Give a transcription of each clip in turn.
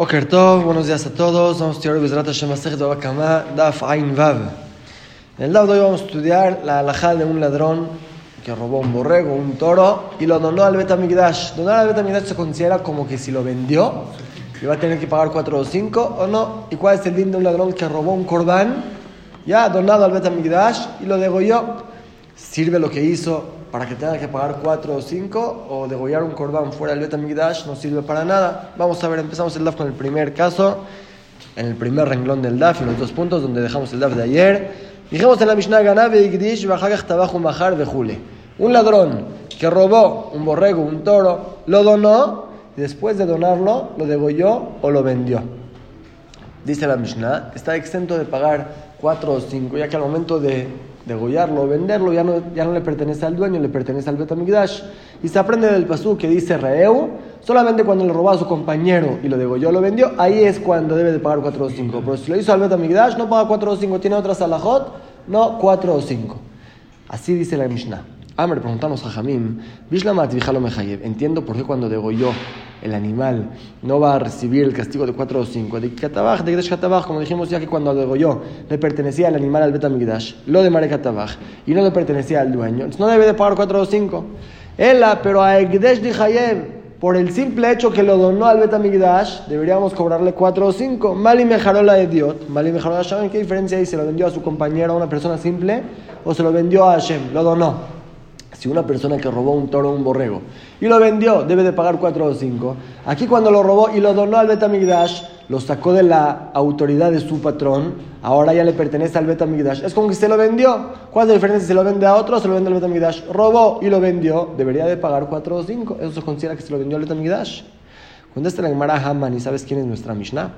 Oker Tov, buenos días a todos. Vamos a estudiar Bezrat Hashem Masechet Baba Kama, Daf Ain Vav. En el Daf de hoy vamos a estudiar la alajá de un ladrón que robó un borrego, un toro, y lo donó al Betamigdash. Donar al Betamigdash se considera como que si lo vendió, iba a tener que pagar 4 o 5 o no. ¿Y cuál es el din de un ladrón que robó un corbán? Ya donado al Betamigdash y lo degolló. ¿Sirve lo que hizo para que tenga que pagar 4 o 5 o degollar un corbán fuera del Betamigdash? No sirve para nada. Vamos a ver, empezamos el DAF con el primer caso, en el primer renglón del DAF, en los dos puntos donde dejamos el DAF de ayer. Dijimos en la Mishnah Ganabe Igdish Bajagach Tabajo Mahar de Jule. Un ladrón que robó un borrego, un toro, lo donó y después de donarlo lo degolló o lo vendió. Dice la Mishnah, está exento de pagar 4 o 5, ya que al momento de degollarlo venderlo ya no, ya no le pertenece al dueño, le pertenece al Betamigdash. Y se aprende del pasú que dice Reu, solamente cuando le robó a su compañero y lo degolló lo vendió, ahí es cuando debe de pagar 4 o 5. Pero si lo hizo al Betamigdash, no paga 4 o 5, tiene otra salahot, no 4 o 5. Así dice la Mishnah. Amr, preguntamos a Jamim, entiendo por qué cuando degolló el animal no va a recibir el castigo de 4 o 5. De Katabaj, de Gdesh Katabaj, como dijimos ya que cuando degolló le pertenecía al animal al Betamigdash, lo de Mare Katabaj, y no le pertenecía al dueño, entonces no debe de pagar 4 o 5. Ella, pero a Gdesh de Hayev, por el simple hecho que lo donó al Betamigdash, deberíamos cobrarle 4 o 5. Mali mejarola de Diot, Mali mejarola Hashem, ¿qué diferencia hay? ¿Se lo vendió a su compañero, a una persona simple, o se lo vendió a Hashem? Lo donó. Si una persona que robó un toro o un borrego y lo vendió, debe de pagar 4 o 5. Aquí cuando lo robó y lo donó al Betamigdash, lo sacó de la autoridad de su patrón, ahora ya le pertenece al Betamigdash. Es como que se lo vendió. ¿Cuál es la diferencia si se lo vende a otro o se lo vende al Betamigdash? Robó y lo vendió, debería de pagar 4 o 5. Eso se considera que se lo vendió al Betamigdash. Cuando la Gemara Haman y sabes quién es nuestra Mishnah.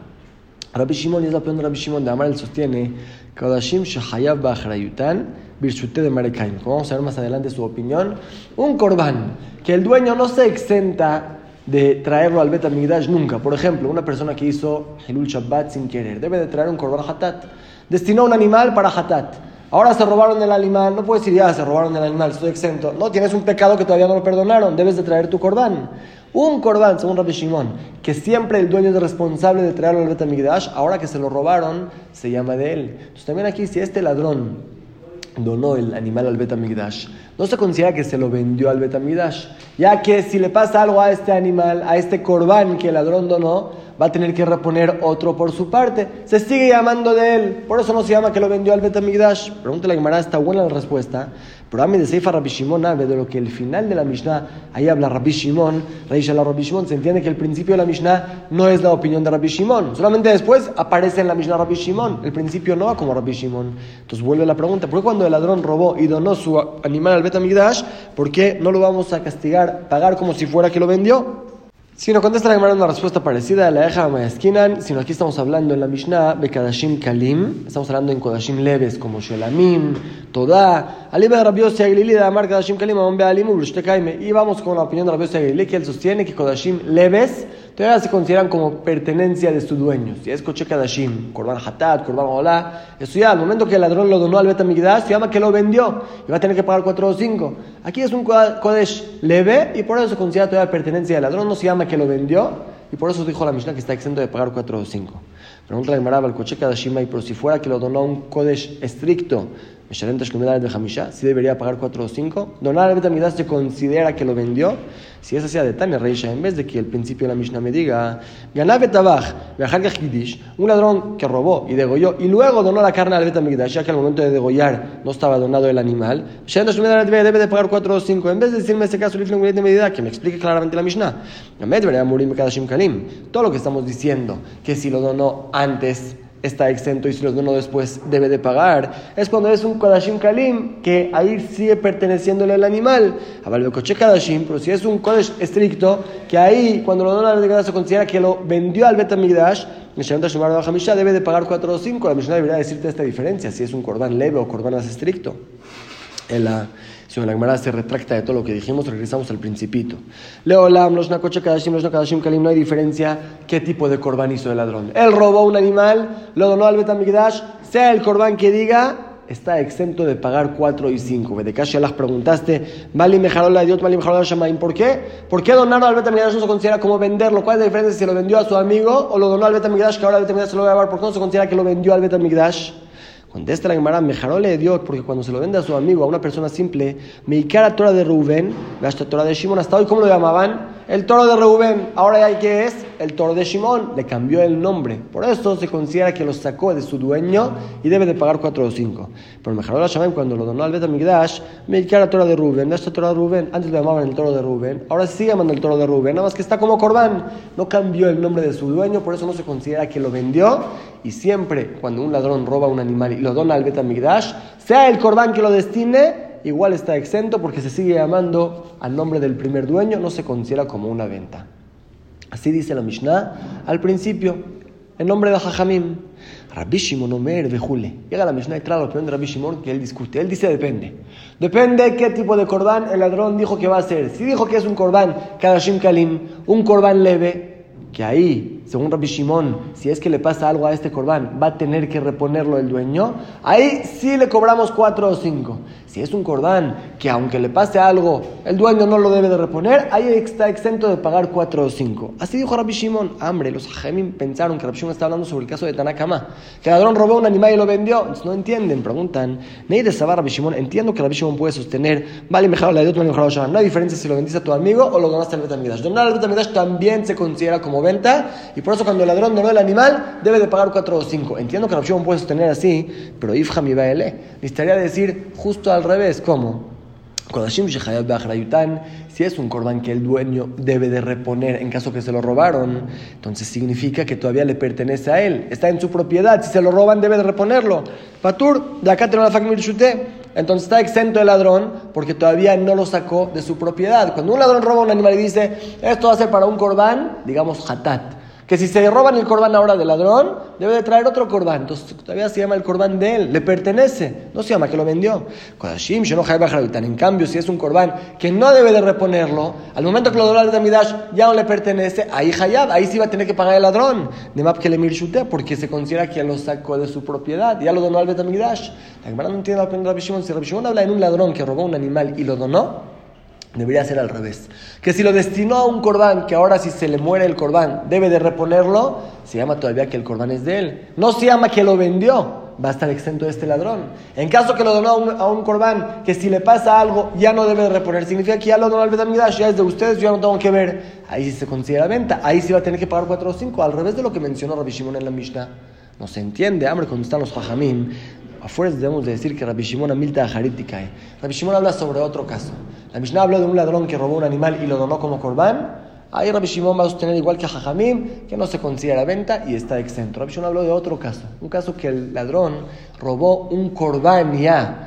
Rabbi Shimon, es la opinión de Rabbi Shimon de Amar, él sostiene, Kadashim Shahayav Bachrayutan, Birchute de Marekaim. Vamos a ver más adelante su opinión, un corbán, que el dueño no se exenta de traerlo al Betamigdash nunca. Por ejemplo, una persona que hizo Hilul Shabbat sin querer, debe de traer un corbán hatat. Destinó un animal para hatat. Ahora se robaron el animal, no puedes decir ya se robaron el animal, estoy exento. No, tienes un pecado que todavía no lo perdonaron, debes de traer tu corbán. Un corbán, según Rabbi Shimon, que siempre el dueño es responsable de traerlo al Betamigdash, ahora que se lo robaron, se llama de él. Entonces también aquí, si este ladrón donó el animal al Betamigdash, no se considera que se lo vendió al Betamigdash, ya que si le pasa algo a este animal, a este corbán que el ladrón donó, va a tener que reponer otro por su parte. Se sigue llamando de él, por eso no se llama que lo vendió al Betamigdash. Pregúntale a Gemara, está buena la respuesta. Pero de Seifa Rabbi Shimon habla de lo que el final de la Mishnah, ahí habla Rabbi Shimon, la Rabbi Shimon, se entiende que el principio de la Mishnah no es la opinión de Rabbi Shimon, solamente después aparece en la Mishnah Rabbi Shimon, el principio no va como Rabbi Shimon. Entonces vuelve la pregunta, ¿por qué cuando el ladrón robó y donó su animal al Betamigdash, por qué no lo vamos a castigar, pagar como si fuera que lo vendió? Si no contesta la Gemara una respuesta parecida a la Eja Mayaskinan, sino aquí estamos hablando en la Mishnah de Kadashim Kalim, estamos hablando en Kodashim leves como Shelamim, Toda, Alima de Rabiosi Aguilili de Amar Kadashim Kalim, Ambe Alimu, Brushtekayme. Y vamos con la opinión de Rabiosi Aguilili que él sostiene que Kodashim leves todavía se consideran como pertenencia de su dueño. Si es Koche Kadashim, Korban Hatat, Korban Olá, eso ya al momento que el ladrón lo donó al Betamigdash, se llama que lo vendió y va a tener que pagar 4 o 5. Aquí es un Kodesh leve y por eso se considera todavía pertenencia del ladrón, no se llama que lo vendió y por eso dijo la Mishnah que está exento de pagar 4 o 5. Pregunta la Gemara, el coche Kadashim, por si fuera que lo donó un Kodesh estricto, si debería pagar 4 o 5. Donar al Betamigdash se considera que lo vendió. Si es así de Tania Reisha, en vez de que el principio de la Mishnah me diga, Ganá Betabach, un ladrón que robó y degolló y luego donó la carne al Betamigdash, ya que al momento de degollar no estaba donado el animal, debe de pagar 4 o 5. En vez de decirme ese caso, de medida, que me explique claramente la Mishnah. Todo lo que estamos diciendo, que si lo donó antes, está exento y si los donó después debe de pagar. Es cuando es un Kodashim Kalim, que ahí sigue perteneciéndole al animal. Avalbekoche Kodashim, pero si es un Kodesh estricto, que ahí cuando lo dona la se considera que lo vendió al Betamigdash, debe de pagar 4 o 5. La Mishnah debería decirte esta diferencia, si es un cordán leve o cordán más estricto. En la, si la Gemara se retracta de todo lo que dijimos, regresamos al principito. Leolam, los nakoche kadashim, los nakadashim kalim, no hay diferencia qué tipo de corbán hizo el ladrón. Él robó un animal, lo donó al Betamigdash, sea el corbán que diga, está exento de pagar 4 y 5. De ya las preguntaste, Mali la Dios, Mali Shamaim. ¿Por qué? ¿Por qué donarlo al Betamigdash no se considera como venderlo? ¿Cuál es la diferencia si lo vendió a su amigo o lo donó al Betamigdash que ahora el Betamigdash se lo va a llevar? ¿Por qué no se considera que lo vendió al Betamigdash? Contesta la Gemara, mejarole Dios, porque cuando se lo vende a su amigo, a una persona simple, Meikara Torah de Rubén, hasta Torah de Shimon, hasta hoy, ¿cómo lo llamaban? El toro de Rubén. Ahora hay que es el toro de Shimon. Le cambió el nombre. Por eso se considera que lo sacó de su dueño y debe de pagar 4 o 5. Pero Mejarole Shaman, cuando lo donó al Betamigdash, Meikara Torah de Rubén, hasta Torah de Rubén. Antes lo llamaban el toro de Rubén, ahora sí llaman el toro de Rubén, nada más que está como Corbán. No cambió el nombre de su dueño, por eso no se considera que lo vendió y siempre cuando un ladrón roba un animal y lo dona al Betamigdash, sea el corbán que lo destine, igual está exento porque se sigue llamando al nombre del primer dueño, no se considera como una venta. Así dice la Mishnah al principio, en nombre de Jajamim. Rabbi Shimon Omer Bejule. Llega la Mishnah y trae la opinión de Rabbi Shimon que él discute. Él dice depende. Depende qué tipo de corbán el ladrón dijo que va a ser. Si dijo que es un corbán Kadashim Kalim, un corbán leve, que ahí, según Rabbi Shimon, si es que le pasa algo a este corbán, va a tener que reponerlo el dueño, ahí sí le cobramos cuatro o cinco. Si es un corbán que aunque le pase algo, el dueño no lo debe de reponer, ahí está exento de pagar cuatro o cinco. Así dijo Rabbi Shimon. Hambre, los Hajemim pensaron que Rabbi Shimon está hablando sobre el caso de Tanakama, que el ladrón robó un animal y lo vendió. no entienden, preguntan. de saber Rabbi Shimon, entiendo que Rabbi Shimon puede sostener, vale, mejor la otro, mejor No hay diferencia si lo vendiste a tu amigo o lo donaste al Betamidash. Donar al Betamidash también se considera como venta y por eso cuando el ladrón donó el animal debe de pagar cuatro o cinco. Entiendo que Rabbi Shimon puede sostener así, pero Ifham y necesitaría decir justo al revés, ¿cómo? Si es un corbán que el dueño debe de reponer en caso que se lo robaron, entonces significa que todavía le pertenece a él, está en su propiedad. Si se lo roban, debe de reponerlo. Patur, de acá tenemos la entonces está exento el ladrón porque todavía no lo sacó de su propiedad. Cuando un ladrón roba un animal y dice, esto va a ser para un corbán, digamos hatat que si se roban el corbán ahora del ladrón, debe de traer otro corbán. Entonces todavía se llama el corbán de él, le pertenece, no se llama que lo vendió. En cambio, si es un corbán que no debe de reponerlo, al momento que lo donó al Midash ya no le pertenece, ahí Hayab, ahí sí va a tener que pagar el ladrón. De map que le porque se considera que lo sacó de su propiedad, ya lo donó al Betamidash. La no entiende la opinión de Rabbi Si Rabbi habla en un ladrón que robó un animal y lo donó, Debería ser al revés. Que si lo destinó a un corbán, que ahora si se le muere el corbán, debe de reponerlo, se llama todavía que el corbán es de él. No se llama que lo vendió, va a estar exento de este ladrón. En caso que lo donó a un, corbán, que si le pasa algo, ya no debe de reponer. Significa que ya lo donó al Betamidash, ya es de ustedes, yo ya no tengo que ver. Ahí sí se considera venta. Ahí sí va a tener que pagar 4 o 5, al revés de lo que mencionó Rabbi Shimon en la Mishnah. No se entiende, hambre, cuando están los hajamim afuera debemos de decir que Rabbi Shimon Amilta Haritikae. Rabbi Shimon habla sobre otro caso. La Mishnah habló de un ladrón que robó un animal y lo donó como corbán. Ahí Rabbi Shimon va a sostener igual que a Jajamim, que no se considera venta y está exento. Rabbi Shimon habló de otro caso. Un caso que el ladrón robó un corbán ya.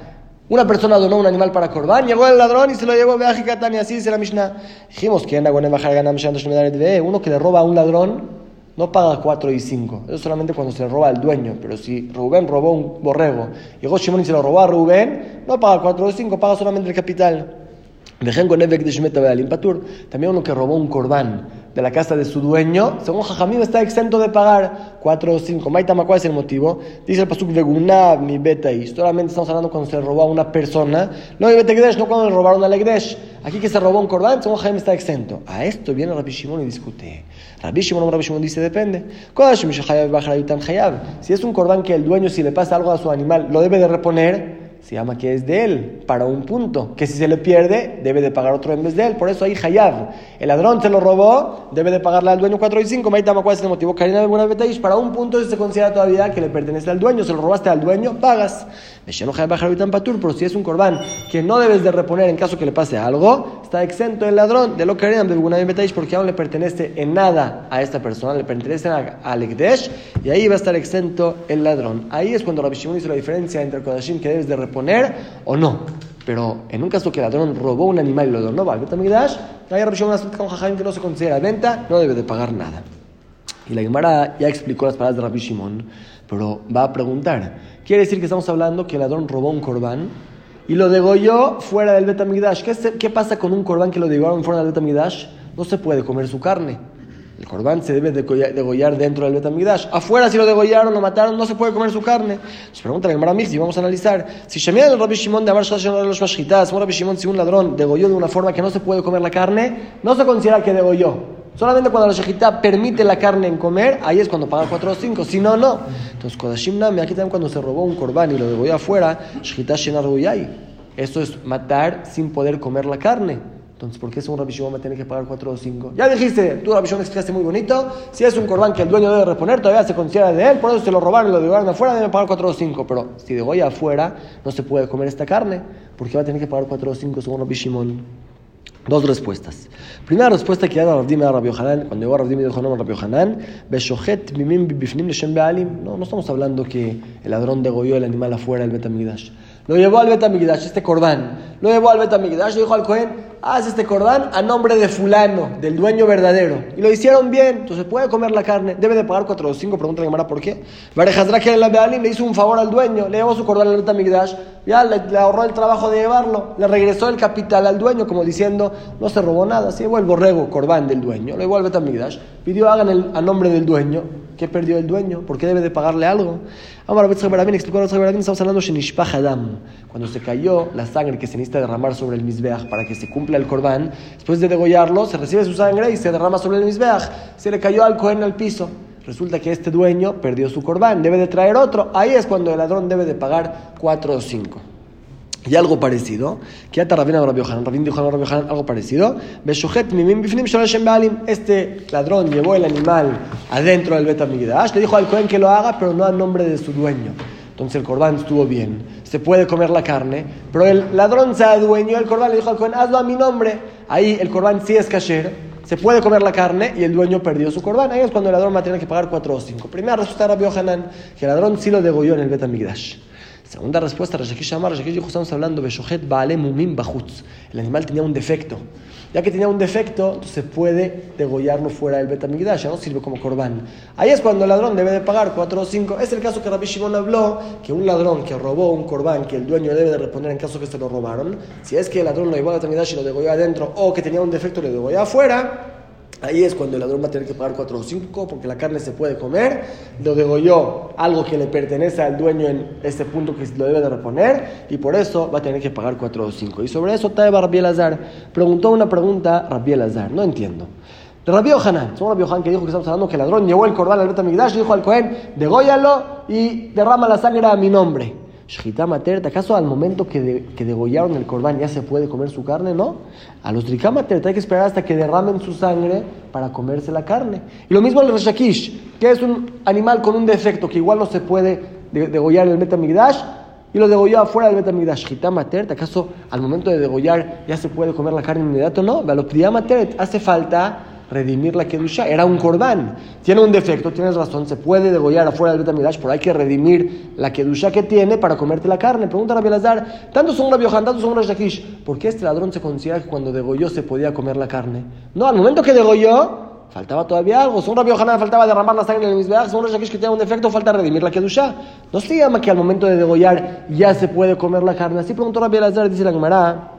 Una persona donó un animal para corbán, llegó el ladrón y se lo llevó a y así dice la Mishnah. Dijimos que uno que le roba a un ladrón no paga 4 y 5. Eso solamente cuando se roba al dueño. Pero si Rubén robó un borrego, llegó Shimon y se lo robó a Rubén, no paga 4 o 5, paga solamente el capital. También uno que robó un corbán de la casa de su dueño, según Jajamim está exento de pagar 4 o 5. Maitama, ¿cuál es el motivo? Dice el pasuk Vegunab mi y Solamente estamos hablando cuando se robó a una persona. No mi Betegdesh, no cuando le robaron a Legdesh. Aquí que se robó un corbán, según Jajamim está exento. A esto viene Rabbi Shimon y discute. Rabbi Shimon, Rabbi Shimon dice depende. Si es un corbán que el dueño, si le pasa algo a su animal, lo debe de reponer se llama que es de él, para un punto. Que si se le pierde, debe de pagar otro en vez de él. Por eso ahí Hayab. El ladrón se lo robó, debe de pagarle al dueño 4 y 5. Maitama, ¿cuál es el motivo? Karina de Para un punto se considera todavía que le pertenece al dueño. Se lo robaste al dueño, pagas. Pero si es un corbán que no debes de reponer en caso que le pase algo, está exento el ladrón de lo que buena porque aún le pertenece en nada a esta persona, le pertenece a Lekdesh y ahí va a estar exento el ladrón. Ahí es cuando Rabbi Shimon hizo la diferencia entre el Kodashim que debes de reponer poner o no. Pero en un caso que el ladrón robó un animal y lo donó al Betamigdash, hay con Jajam que no se considera venta, no debe de pagar nada. Y la Gemara ya explicó las palabras de Rabbi Shimon, pero va a preguntar, ¿quiere decir que estamos hablando que el ladrón robó un corbán y lo degolló fuera del Betamigdash? ¿Qué, ¿Qué pasa con un corbán que lo degollaron fuera del Betamigdash? No se puede comer su carne. El corbán se debe degollar dentro del Betamigdash. Afuera, si lo degollaron, lo mataron, no se puede comer su carne. Nos pregunta el Gemara si vamos a analizar. Si Shemiel el Rabbi Shimon de Amar los Mashchitas, un Rabbi Shimon, si un ladrón degolló de una forma que no se puede comer la carne, no se considera que degolló. Solamente cuando la shejitá permite la carne en comer, ahí es cuando paga 4 o 5. Si no, no. Entonces, Kodashim Nami, aquí también cuando se robó un corbán y lo degolló afuera, shejitá shenar Esto es matar sin poder comer la carne. Entonces, ¿por qué es un Rabbi va a tener que pagar 4 o 5? Ya dijiste, tú Rabbi explicaste muy bonito. Si es un corbán que el dueño debe reponer, todavía se considera de él, por eso se lo robaron y lo degollaron afuera, debe pagar 4 o 5. Pero si degolla afuera, no se puede comer esta carne. ¿Por qué va a tener que pagar 4 o 5 según Rabbi Shimon? Dos respuestas. Primera respuesta que da Rabdim a Rabbi Yohanan, cuando llegó Rabdim y dijo no a Rabbi Yohanan, Beshohet mimim bifnim leshem be'alim. No, no estamos hablando que el ladrón degolló el animal afuera del Betamigdash. Lo llevó al Betamigdash, este corbán. Lo llevó al Betamigdash dijo al Cohen, haz este corbán a nombre de fulano, del dueño verdadero. Y lo hicieron bien, entonces puede comer la carne. Debe de pagar 4 o 5, pregunta la Gemara por qué. que la le hizo un favor al dueño, le llevó su corbán al Betamigdash, ya le, ahorró el trabajo de llevarlo, le regresó el capital al dueño, como diciendo, no se robó nada, se llevó el borrego, corbán del dueño, lo llevó al Betamigdash, pidió hagan el, a nombre del dueño, ¿Qué perdió el dueño? ¿Por qué debe de pagarle algo? Ahora, explicó estamos hablando de Adam. Cuando se cayó la sangre que se necesita derramar sobre el Mizbeach para que se cumpla el Corbán, después de degollarlo, se recibe su sangre y se derrama sobre el Mizbeach. Se le cayó al Cohen al piso. Resulta que este dueño perdió su Corbán, debe de traer otro. Ahí es cuando el ladrón debe de pagar cuatro o cinco. Y algo parecido, que ya Rabin Rabbi Yohanan, Rabin dijo a Rabbi algo parecido, este ladrón llevó el animal adentro del Betamigdash, le dijo al Cohen que lo haga, pero no a nombre de su dueño. Entonces el corbán estuvo bien, se puede comer la carne, pero el ladrón se adueñó el corbán, le dijo al Cohen, hazlo a mi nombre. Ahí el corbán sí es kasher, se puede comer la carne y el dueño perdió su corbán. Ahí es cuando el ladrón va a tener que pagar 4 o 5. Primera respuesta de Rabbi Yohanan, que el ladrón sí lo degolló en el Betamigdash. Segunda respuesta, Rashakish Amar, Rashakish dijo, estamos hablando de Shohet Baale Mumim Bajutz. El animal tenía un defecto. Ya que tenía un defecto, se puede degollarlo fuera del Betamigdash, ya no sirve como corbán. Ahí es cuando el ladrón debe de pagar 4 o 5. Es el caso que Rabbi Shimon habló, que un ladrón que robó un corbán, que el dueño debe de responder en caso que se lo robaron, si es que el ladrón lo llevó al Betamigdash y lo degolló adentro, o que tenía un defecto y lo degolló afuera, Ahí es cuando el ladrón va a tener que pagar 4 o 5 porque la carne se puede comer. Lo degolló algo que le pertenece al dueño en este punto que lo debe de reponer y por eso va a tener que pagar 4 o 5. Y sobre eso Taeba Rabbi Elazar preguntó una pregunta Rabbi Elazar. No entiendo. Rabbi Ohanan, somos Rabbi Ohanan que dijo que estamos hablando que el ladrón llevó el cordal al Betamigdash y dijo al Cohen, degóyalo y derrama la sangre a mi nombre. Shchita Matert, ¿acaso al momento que, que, degollaron el corbán ya se puede comer su carne? No. A los Matert hay que esperar hasta que derramen su sangre para comerse la carne. Y lo mismo el Reshakish, que es un animal con un defecto que igual no se puede degollar en el Betamigdash y lo degolló afuera del Betamigdash. Shchita Matert, ¿acaso al momento de degollar ya se puede comer la carne inmediato? No. A los Matert hace falta redimir la Kedusha. Era un corbán. Tiene un defecto, tienes razón, se puede degollar afuera del Betamidash, pero hay que redimir la Kedusha que tiene para comerte la carne. Pregunta a Rabbi Lazar, tanto son Rabbi Yohan, tanto son Shakish, ¿por qué este ladrón se considera que cuando degolló se podía comer la carne? No, al momento que degolló, faltaba todavía algo. Son Rabbi Yohanan faltaba derramar la sangre en el Mizbeach, son Shakish que tiene un defecto, falta redimir la Kedusha. No se llama que al momento de degollar ya se puede comer la carne. Así preguntó Rabbi Lazar, dice la Gemara,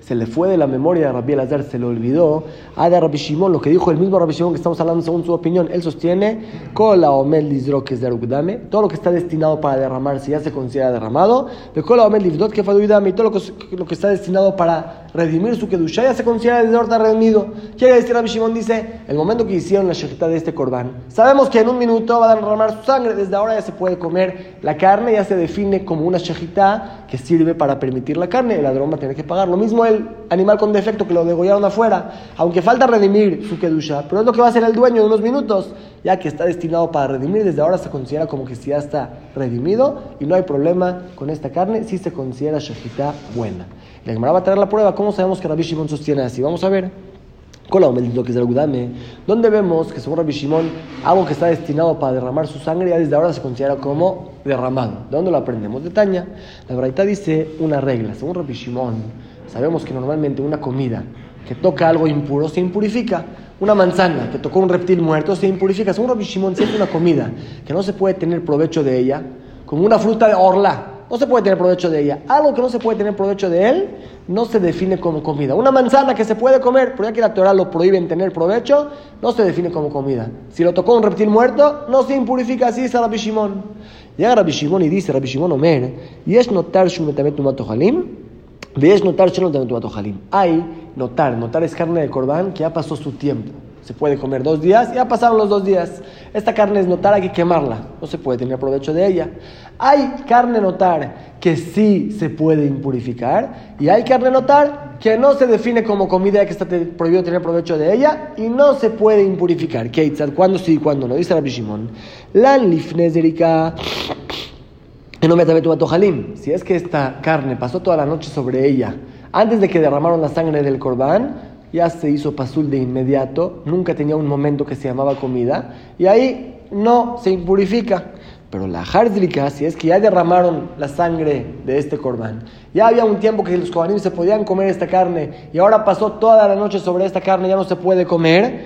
se le fue de la memoria de Rabbi Elazar, se le olvidó. A de Rabbi Shimon, lo que dijo el mismo Rabbi Shimon que estamos hablando según su opinión, él sostiene, Kola Omel que es de todo lo que está destinado para derramarse ya se considera derramado, de Kola Omel que todo lo que, lo que está destinado para redimir su Kedusha ya se considera desde ahorita redimido. Quiere decir, Rabbi Shimon dice, el momento que hicieron la shejita de este corbán, sabemos que en un minuto va a derramar su sangre, desde ahora ya se puede comer la carne, ya se define como una shejita que sirve para permitir la carne, el ladrón va a tener que pagar. Lo mismo el animal con defecto que lo degollaron afuera, aunque falta redimir su kedusha, pero es lo que va a hacer el dueño en unos minutos, ya que está destinado para redimir, desde ahora se considera como que ya está redimido y no hay problema con esta carne, si se considera shejita buena. La Gemara va a traer la prueba, ¿cómo sabemos que Rabbi Shimon sostiene así? Vamos a ver. lo que es vemos que según Rabbi Shimon, algo que está destinado para derramar su sangre ya desde ahora se considera como derramado. ¿De dónde lo aprendemos? De Taña. La Braita dice una regla, según Rabbi Shimon, Sabemos que normalmente una comida que toca algo impuro se impurifica. Una manzana que tocó un reptil muerto se impurifica. Según Rabbi Shimon, si es una comida que no se puede tener provecho de ella, como una fruta de orla no se puede tener provecho de ella. Algo que no se puede tener provecho de él, no se define como comida. Una manzana que se puede comer, pero ya que la Torah lo prohíbe en tener provecho, no se define como comida. Si lo tocó un reptil muerto, no se impurifica, así dice Rabbi Shimon. Llega Rabbi Shimon y dice, Rabbi Shimon Omer, y es notar shumetamet halim, y es notar halim. Hay notar, notar es carne de corbán que ya pasó su tiempo se puede comer dos días, ya pasaron los dos días. Esta carne es notar, hay que quemarla, no se puede tener provecho de ella. Hay carne notar que sí se puede impurificar y hay carne notar que no se define como comida que está prohibido tener provecho de ella y no se puede impurificar. Keitzad, ¿cuándo sí y cuándo no? Dice Rabbi Shimon. Lan lifnezerika. Si es que esta carne pasó toda la noche sobre ella antes de que derramaron la sangre del corbán, ya se hizo pasul de inmediato, nunca tenía un momento que se llamaba comida, y ahí no se impurifica. Pero la jardrika, si es que ya derramaron la sangre de este corbán, ya había un tiempo que los cobanim se podían comer esta carne, y ahora pasó toda la noche sobre esta carne, ya no se puede comer,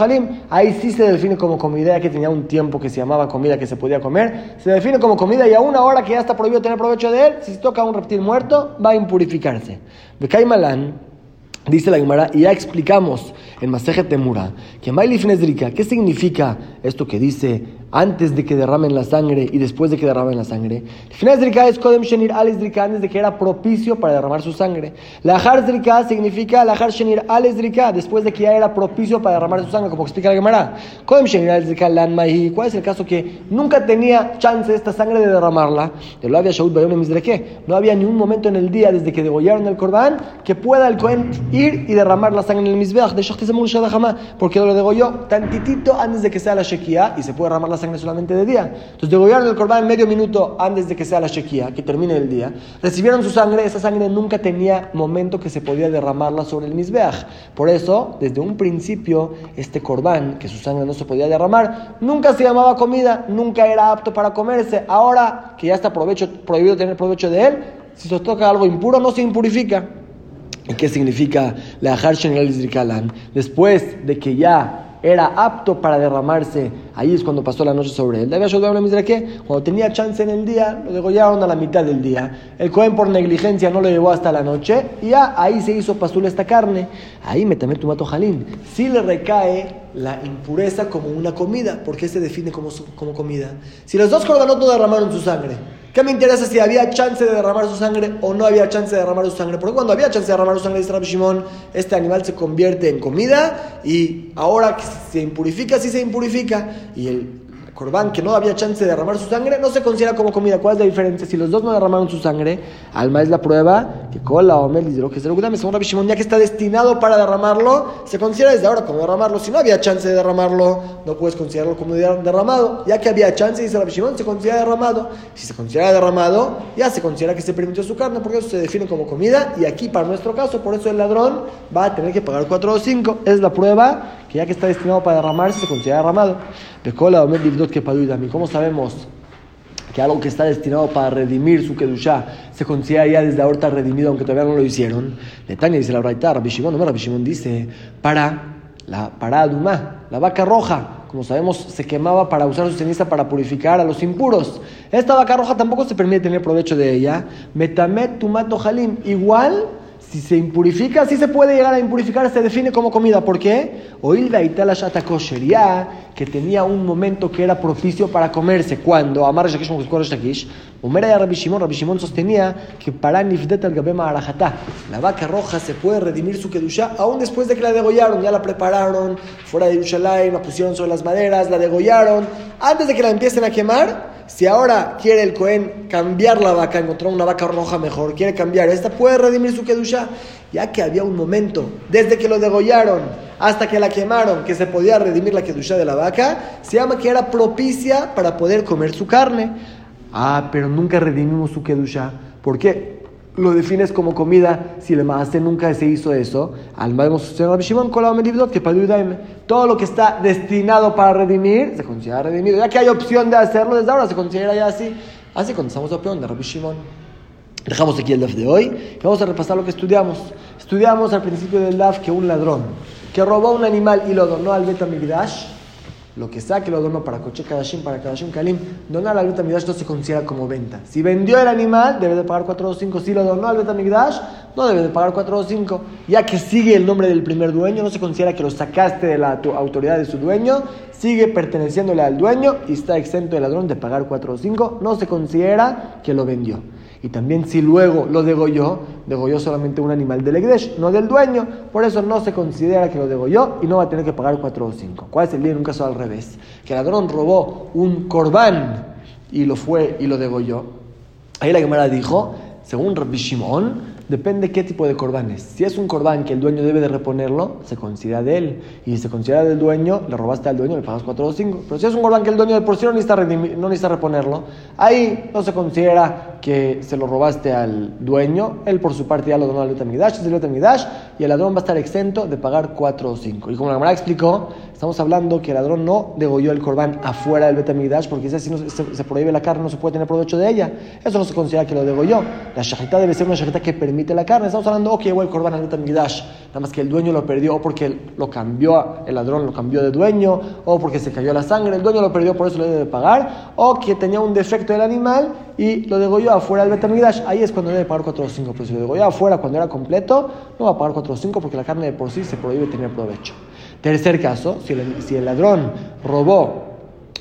halim, ahí sí se define como comida, que tenía un tiempo que se llamaba comida que se podía comer, se define como comida, y a una hora que ya está prohibido tener provecho de él, si se toca un reptil muerto, va a impurificarse. Bekaimalan, Dice la Gemara, y ya explicamos en Maseje Temura, que ¿qué significa esto que dice antes de que derramen la sangre y después de que derramen la sangre? es Kodem Shenir Al antes de que era propicio para derramar su sangre. La Zrika significa la Shenir Al después de que ya era propicio para derramar su sangre, como explica la Gemara. Kodem Shenir Al Lan ¿cuál es el caso que nunca tenía chance esta sangre de derramarla? De lo había No había ni un momento en el día desde que degollaron el Corbán que pueda el Cohen ir y derramar la sangre en el Mizbeach de porque lo degolló tantitito antes de que sea la Shekia y se puede derramar la sangre solamente de día. Entonces degollaron el Corbán medio minuto antes de que sea la Shekia, que termine el día. Recibieron su sangre, esa sangre nunca tenía momento que se podía derramarla sobre el Mizbeach. Por eso, desde un principio, este Corbán, que su sangre no se podía derramar, nunca se llamaba comida, nunca era apto para comerse. Ahora que ya está prohibido tener provecho de él, si se toca algo impuro, no se impurifica. ¿Y qué significa la el Después de que ya era apto para derramarse, ahí es cuando pasó la noche sobre él. Cuando tenía chance en el día, lo degollaron a la mitad del día. El Cohen por negligencia no lo llevó hasta la noche y ya ahí se hizo pasul esta carne. Ahí me tu mato jalín. Si le recae la impureza como una comida, porque se define como, como comida. Si los dos corbanotes no derramaron su sangre, ¿Qué me interesa si había chance de derramar su sangre o no había chance de derramar su sangre? Porque cuando había chance de derramar su sangre, dice Rabbi Shimon, este animal se convierte en comida y ahora se impurifica, sí se impurifica. Y el corbán que no había chance de derramar su sangre, no se considera como comida. ¿Cuál es la diferencia? Si los dos no derramaron su sangre, alma es la prueba que cola o mel lo que se lo según Shimon, ya que está destinado para derramarlo, se considera desde ahora como derramarlo. Si no había chance de derramarlo, no puedes considerarlo como derramado. Ya que había chance, dice Rabbi Shimon, se considera derramado. Si se considera derramado, ya se considera que se permitió su carne, porque eso se define como comida. Y aquí, para nuestro caso, por eso el ladrón va a tener que pagar 4 o 5. Es la prueba que ya que está destinado para derramarse, se considera derramado. ¿Cómo sabemos que algo que está destinado para redimir su Kedushá se considera ya desde ahorita redimido, aunque todavía no lo hicieron? Netanya dice la Braita, Rabbi Shimon, no, Rabbi Shimon dice, para la para Adumá, la vaca roja, como sabemos, se quemaba para usar su ceniza para purificar a los impuros. Esta vaca roja tampoco se permite tener provecho de ella. Metamet tumato halim, igual si se impurifica, si se puede llegar a impurificar, se define como comida. ¿Por qué? Oilda itala ya que tenía un momento que era propicio para comerse. Cuando Amar Shakish Shakish, Umera y Rabbi Shimon, Rabbi Shimon sostenía que para Nifdet al Gabema Arajatá, la vaca roja se puede redimir su Kedusha aún después de que la degollaron. Ya la prepararon fuera de Yerushalayim, la pusieron sobre las maderas, la degollaron. Antes de que la empiecen a quemar, si ahora quiere el Cohen cambiar la vaca, encontrar una vaca roja mejor, quiere cambiar esta, puede redimir su Kedusha, ya que había un momento, desde que lo degollaron hasta que la quemaron, que se podía redimir la Kedusha de la vaca, se llama que era propicia para poder comer su carne. Ah, pero nunca redimimos su Kedusha. ¿Por qué? lo defines como comida, si le hace nunca se hizo eso, todo lo que está destinado para redimir se considera redimido. Ya que hay opción de hacerlo desde ahora, se considera ya así. Así contestamos la opinión de Rabbi Shimon. Dejamos aquí el DAF de hoy y vamos a repasar lo que estudiamos. Estudiamos al principio del DAF que un ladrón que robó un animal y lo donó al Betamigdash Lo que saque lo donó para Coche Kadashim, para Kadashim Kalim. Donar al Betamigdash no se considera como venta. Si vendió el animal, debe de pagar 4 o 5. Si lo donó al Betamigdash, no debe de pagar 4 o 5. Ya que sigue el nombre del primer dueño, no se considera que lo sacaste de la autoridad de su dueño, sigue perteneciéndole al dueño y está exento el ladrón de pagar 4 o 5. No se considera que lo vendió. Y también si luego lo degolló, degolló solamente un animal del Egdesh, no del dueño. Por eso no se considera que lo degolló y no va a tener que pagar 4 o 5. ¿Cuál es el día en un caso al revés? Que el ladrón robó un corbán y lo fue y lo degolló. Ahí la Gemara dijo, según Rabbi depende qué tipo de corbanes. Si es un corbán que el dueño debe de reponerlo, se considera de él. Y si se considera del dueño, le robaste al dueño, le pagas 4 o 5. Pero si es un corbán que el dueño de por sí no necesita, no necesita reponerlo, ahí no se considera que se lo robaste al dueño. Él por su parte ya lo donó al es Betamidash, y el ladrón va a estar exento de pagar 4 o 5. Y como la Gemara explicó, estamos hablando que el ladrón no degolló el corbán afuera del Betamidash, porque si no se, prohíbe la carne, no se puede tener provecho de ella. Eso no se considera que lo degolló. La shahita debe ser una shahita que permite la carne. Estamos hablando, ok, llegó el corban al Betamigdash, nada más que el dueño lo perdió, o porque lo cambió, el ladrón lo cambió de dueño, o porque se cayó la sangre, el dueño lo perdió, por eso lo debe pagar, o que tenía un defecto del animal y lo degolló afuera del Betamigdash, ahí es cuando debe pagar 4 o 5. Pero si lo degolló afuera cuando era completo, no va a pagar 4 o 5 porque la carne de por sí se prohíbe tener provecho. Tercer caso, si el, ladrón robó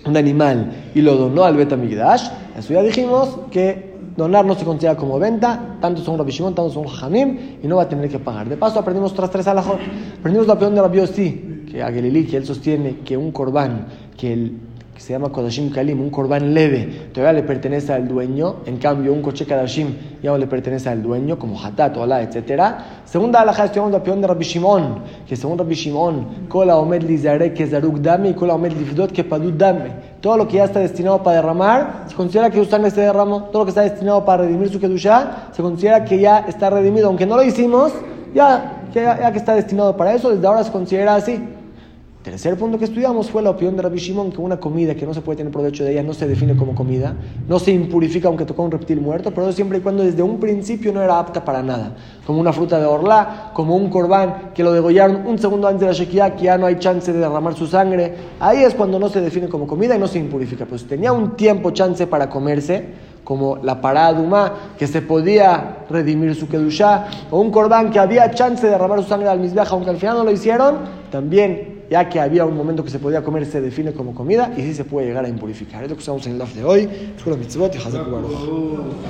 un animal y lo donó al Betamigdash, eso ya dijimos que donar no se considera como venta, tanto son Rabbi Shimon, tanto son Jamim, y no va a tener que pagar. De paso, aprendimos otras tres alajot. Aprendimos la opinión de Rabbi sí, que a Gelili, que él sostiene que un corbán, que el que se llama Kodashim Kalim, un corbán leve, todavía le pertenece al dueño, en cambio un coche Kadashim ya no le pertenece al dueño, como Hatat, Ola, etc. Segunda alhaja, estudiamos la opinión de Rabbi Shimon, que según Rabbi Shimon, Kola Omed Lizare que Zaruk Dame y Kola Omed Lifdot que Padut Dame. Todo lo que ya está destinado para derramar, se considera que su sangre se. Todo lo que está destinado para redimir su Kedushá, se considera que ya está redimido. Aunque no lo hicimos, ya, ya que está destinado para eso, desde ahora se considera así. Tercer punto que estudiamos fue la opinión de Rabbi Shimon que una comida que no se puede tener provecho de ella no se define como comida, no se impurifica aunque tocó un reptil muerto, pero siempre y cuando desde un principio no era apta para nada, como una fruta de orla, como un corbán que lo degollaron un segundo antes de la Shekiah, que ya no hay chance de derramar su sangre, ahí es cuando no se define como comida y no se impurifica, si tenía un tiempo chance para comerse, como la parada que se podía redimir su kedushá, o un corbán que había chance de derramar su sangre al misbeach, aunque al final no lo hicieron, también ya que había un momento que se podía comer, se define como comida y sí se puede llegar a impurificar. Es que usamos en el DAF de hoy.